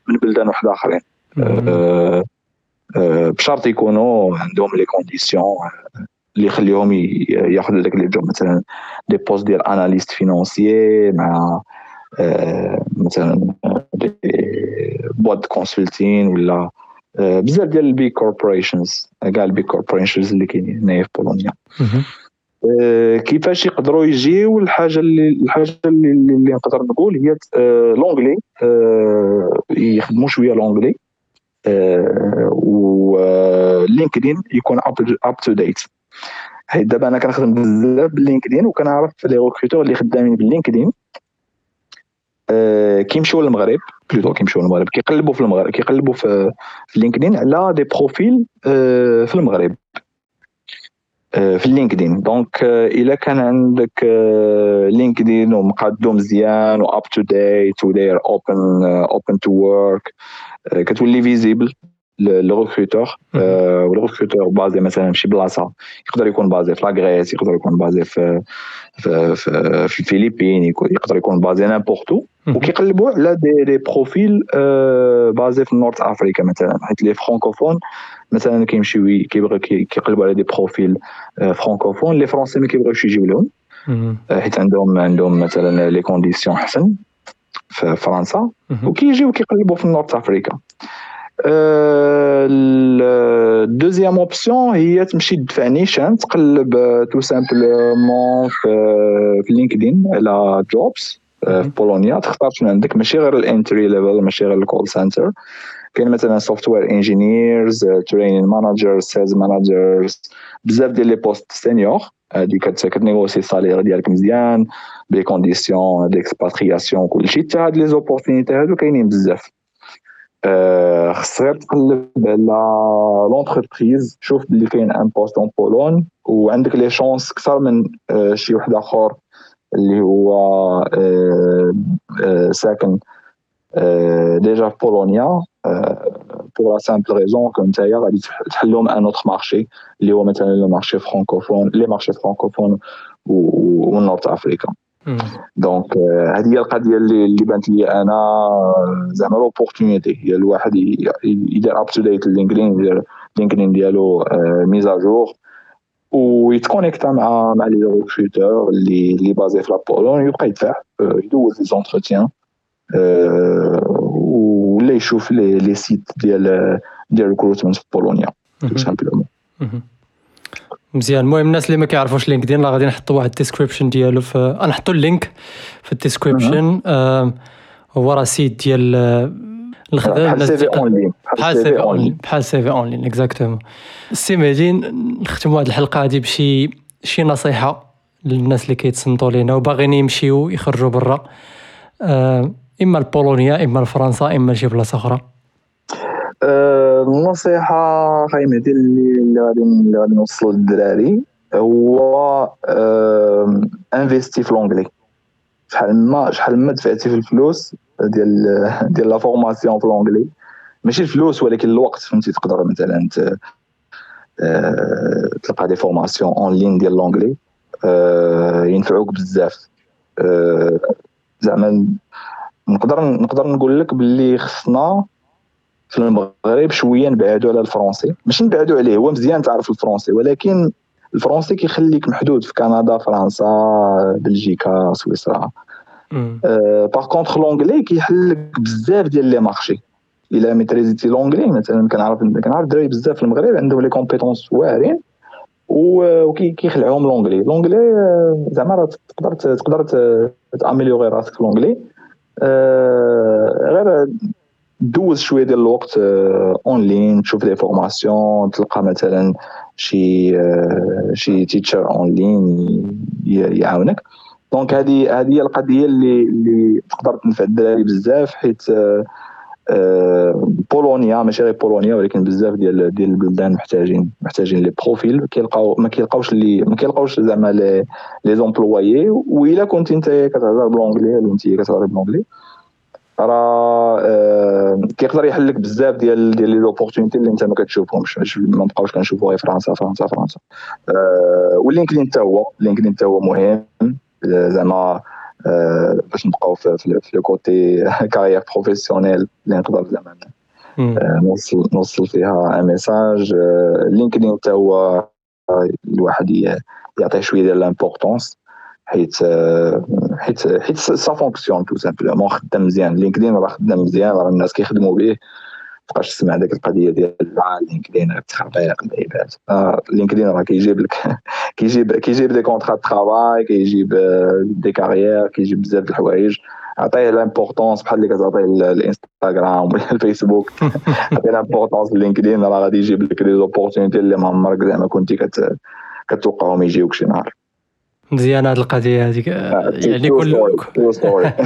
من بلدان واحد آخرين. بشرط يكونوا عندهم les conditions اللي يخليهم ياخذوا داك les jobs مثلا des postes ديال analyste financier مع مثلا Deloitte Consulting ولا بزاف ديال ال big corporations كاع ال big corporations اللي كاينين هنايا في بولونيا. كيفاش يقدروا يجيو؟ الحاجة اللي الحاجة اللي, اللي نقدر نقول هي l'anglais يخدموا شوية l'anglais و LinkedIn يكون up to date حيت دابا أنا كنخدم بزاف ب LinkedIn وكنعرف les recruteurs اللي خدامين باللينكدين. أه كيمشيو للمغرب plutôt كيمشيو للمغرب كيقلبوا في المغرب كيقلبوا في, LinkedIn على des profils أه في المغرب. في ال LinkedIn donc إلا كان عندك LinkedIn ومقادو مزيان و up to date وداير open open to work كتولي visible le recruteur و le recruteur basé مثلا في شي بلاصة يقدر يكون basé في la Grèce يقدر يكون basé في في, في, الفلبين يقدر يكون basé n'importe où وكيقلبوا على des, des profils basés في North Africa مثلا حيت les francophones مثلا كيمشيو كيبغيو كيقلبوا على des profils francophones les Français ما كيبغيوش يجيو لهم. حيت عندهم عندهم مثلا les conditions احسن في فرنسا وكيجيو كيقلبوا في North Africa. ال deuxième option هي تمشي تدفع نيشان تقلب tout simplement في LinkedIn على jobs في بولونيا. تختار شنو عندك؟ ماشي غير ال entry level ماشي غير ال call center. كاين مثلا software engineers training managers sales managers بزاف ديال les postes seniors هادي كت négocier ال salaire ديالك مزيان ب les conditions d'expatriation كلشي حتى هاد les opportunités هادو كاينين بزاف خصك غير تقلب على l'entreprise شوف بلي كاين un poste en Pologne وعندك les chances أكثر من شي واحد اخر اللي هو ساكن déjà في بولونيا pour la simple raison que نتايا غادي تحلهم un autre marché اللي هو مثلا le marché francophone les marchés francophones و North Africa donc هذه هي القضية اللي اللي بانت لي أنا زعما l'opportunité هي الواحد يدير up to date LinkedIn يدير LinkedIn ديالو mise à jour ويتكونيكتا مع مع les recruteurs اللي اللي basés في la Pologne يبقى يدفع يدوز les entretiens ولا يشوف les sites ديال ديال recrutement في بولونيا simplement مزيان. المهم الناس اللي ما كيعرفوش LinkedIn راه غادي نحطوا واحد ال description ديالو في نحطوا ال link في ال description هو راه site ديال الخدمة بحال CV online بحال CV online بحال CV online exactement السي مهدي نختموا هذه الحلقة هذه بشي شي نصيحة للناس اللي كيتصنتوا لينا وباغيين يمشيو يخرجوا برا. إما لبولونيا إما لفرنسا إما لشي بلاصه أخرى النصيحة خاي مهدي اللي غادي اللي غادي نوصلو للدراري هو investir في l'anglais. شحال ما شحال ما دفعتي في الفلوس ديال ديال la formation في l'anglais. ماشي الفلوس ولكن الوقت فهمتي؟ تقدر مثلا تلقى des formations en ligne ديال l'anglais. ينفعوك بزاف. زعما نقدر نقدر نقول لك باللي خصنا في المغرب شوية نبعدوا على ال français ماشي نبعدوا عليه هو مزيان تعرف ال français ولكن ال français كيخليك محدود في كندا فرنسا بلجيكا سويسرا. par contre l'anglais كيحل لك بزاف ديال les marchés. إلا ميتريزيتي l'anglais مثلا كنعرف كنعرف الدراري بزاف في المغرب عندهم les compétences واعرين وكيخلعهم l'anglais l'anglais زعما تقدر تقدر ت améliorer راسك في l'anglais غير دوز شوية ديال الوقت en ligne تشوف les formations تلقى مثلا شي شي teacher en ligne يعاونك. donc هذه هذه هي القضية اللي اللي تقدر تنفع الدراري بزاف حيت بولونيا ماشي غير بولونيا ولكن بزاف ديال ديال البلدان محتاجين محتاجين les profils. كيلقاو ما كيلقاوش اللي ما كيلقاوش زعما les employés. وإلا كنت أنت كتهضر ب l'anglais ولا أنت كتهضر ب l'anglais راه آه كيقدر يحل لك بزاف ديال ديال les opportunités اللي أنت ما كتشوفهمش. ما نبقاوش كنشوفوا غير فرنسا فرنسا فرنسا. آه وال LinkedIn حتى هو ال LinkedIn حتى هو مهم. زعما آه باش نبقاو في, le côté (laughs) carrière professionnelle اللي نقدر زعما نوصل نوصل فيها un message LinkedIn حتى هو الواحد يعطيه شوية ديال l'importance حيت حيت حيت ça fonctionne tout simplement خدام مزيان. LinkedIn راه خدام مزيان راه الناس كيخدموا به. تبقاش تسمع ديك القضية ديال LinkedIn التخربيق العباد. LinkedIn راه كيجيب لك (laughs) كيجيب كيجيب des contrats de travail كيجيب des carrières كيجيب بزاف د الحوايج. عطيه l'importance بحال اللي كتعطيه الإنستغرام ولا (laughs) الفيسبوك. (laughs) عطيه l'importance LinkedIn راه غادي يجيب لك des opportunités اللي ما عمرك زعما كنتي كتوقعهم يجيوك شي نهار. مزيان هذه القضية هذيك آه، يعني كل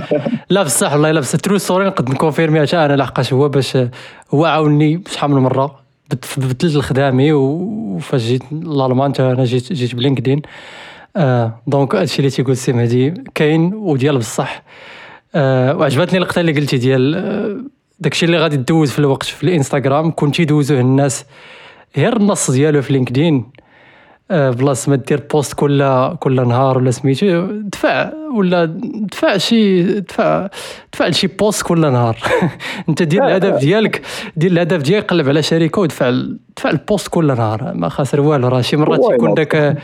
(laughs) لا بصح والله لا بصح true story نقد ن confirmer أنا لحقاش هو باش هو عاوني شحال من مرة. بدلت الخدامي وفاش جيت لالمان أنا جيت جيت ب LinkedIn. آه دونك هادشي اللي تيقول سي مهدي كاين وديال بصح. آه وعجبتني اللقطه اللي قلتي ديال آه داكشي اللي غادي دوز في الوقت في الإنستغرام. كنتي دوزوه الناس غير النص ديالو في LinkedIn آه، بلاص ما دير post كل كل نهار ولا سميتو دفع ولا دفع شي دفع دفع شي post كل نهار. (laughs) انت دير الهدف ديالك دير الهدف ديالك قلب على شركة ودفع دفع ال post كل نهار. ما خاسر والو راه شي مرات يكون داك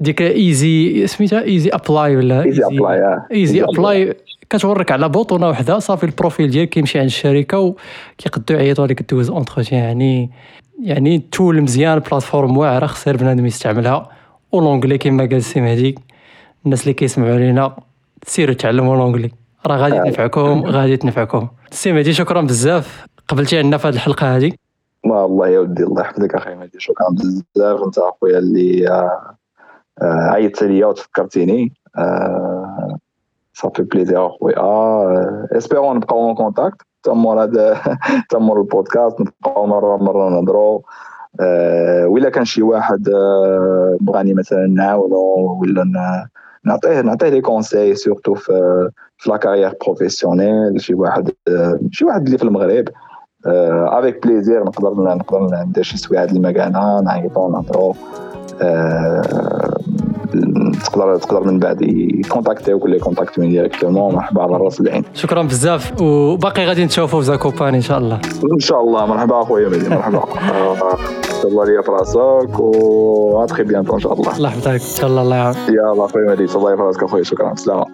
ديك easy سميتها easy apply ولا easy apply easy apply كتورك على بوطونه وحده صافي ال profil ديالك كيمشي عند الشركة وكيقدو يعيطوا لك دوز entretien يعني. يعني tool مزيان plateforme واعرة خصها بنادم يستعملها. و l'anglais كيما قال سي مهدي الناس اللي كيسمعوا لينا سيروا تعلموا l'anglais راه غادي تنفعكم غادي تنفعكم. سي مهدي شكرا بزاف. قبلتي عندنا في هذه الحلقة هذه والله يا ودي الله يحفظك أخي مهدي. شكرا بزاف. أنت أخويا اللي آه، آه، عيطت ليا وتفكرتيني. ça fait plaisir أخويا. espérons آه، نبقاو en contact تمر هذا تمر البودكاست نبقاو مرة مرة نهضروا أه ولا كان شي واحد أه بغاني مثلا نعاونو ولا نعطيه نعطيه les conseils surtout في في la carrière professionnelle شي واحد أه شي واحد اللي في المغرب. avec plaisir نقدر نقدر ندير شي اللي ما كانا نعيطو نهضرو. تقدر تقدر من بعد يكونتاكتيوك ولا يكونتاكتوني directement مرحبا على الراس العين. شكرا بزاف. وباقي غادي نتشوفوا في زاكوبان إن شاء الله. إن شاء الله. مرحبا أخويا مهدي مرحبا. (laughs) تهلا ليا في راسك و très bientôt إن شاء الله. الله يحفظك. إن شاء الله الله يعاون. يلا أخويا مهدي الله راسك أخويا شكرا سلامة.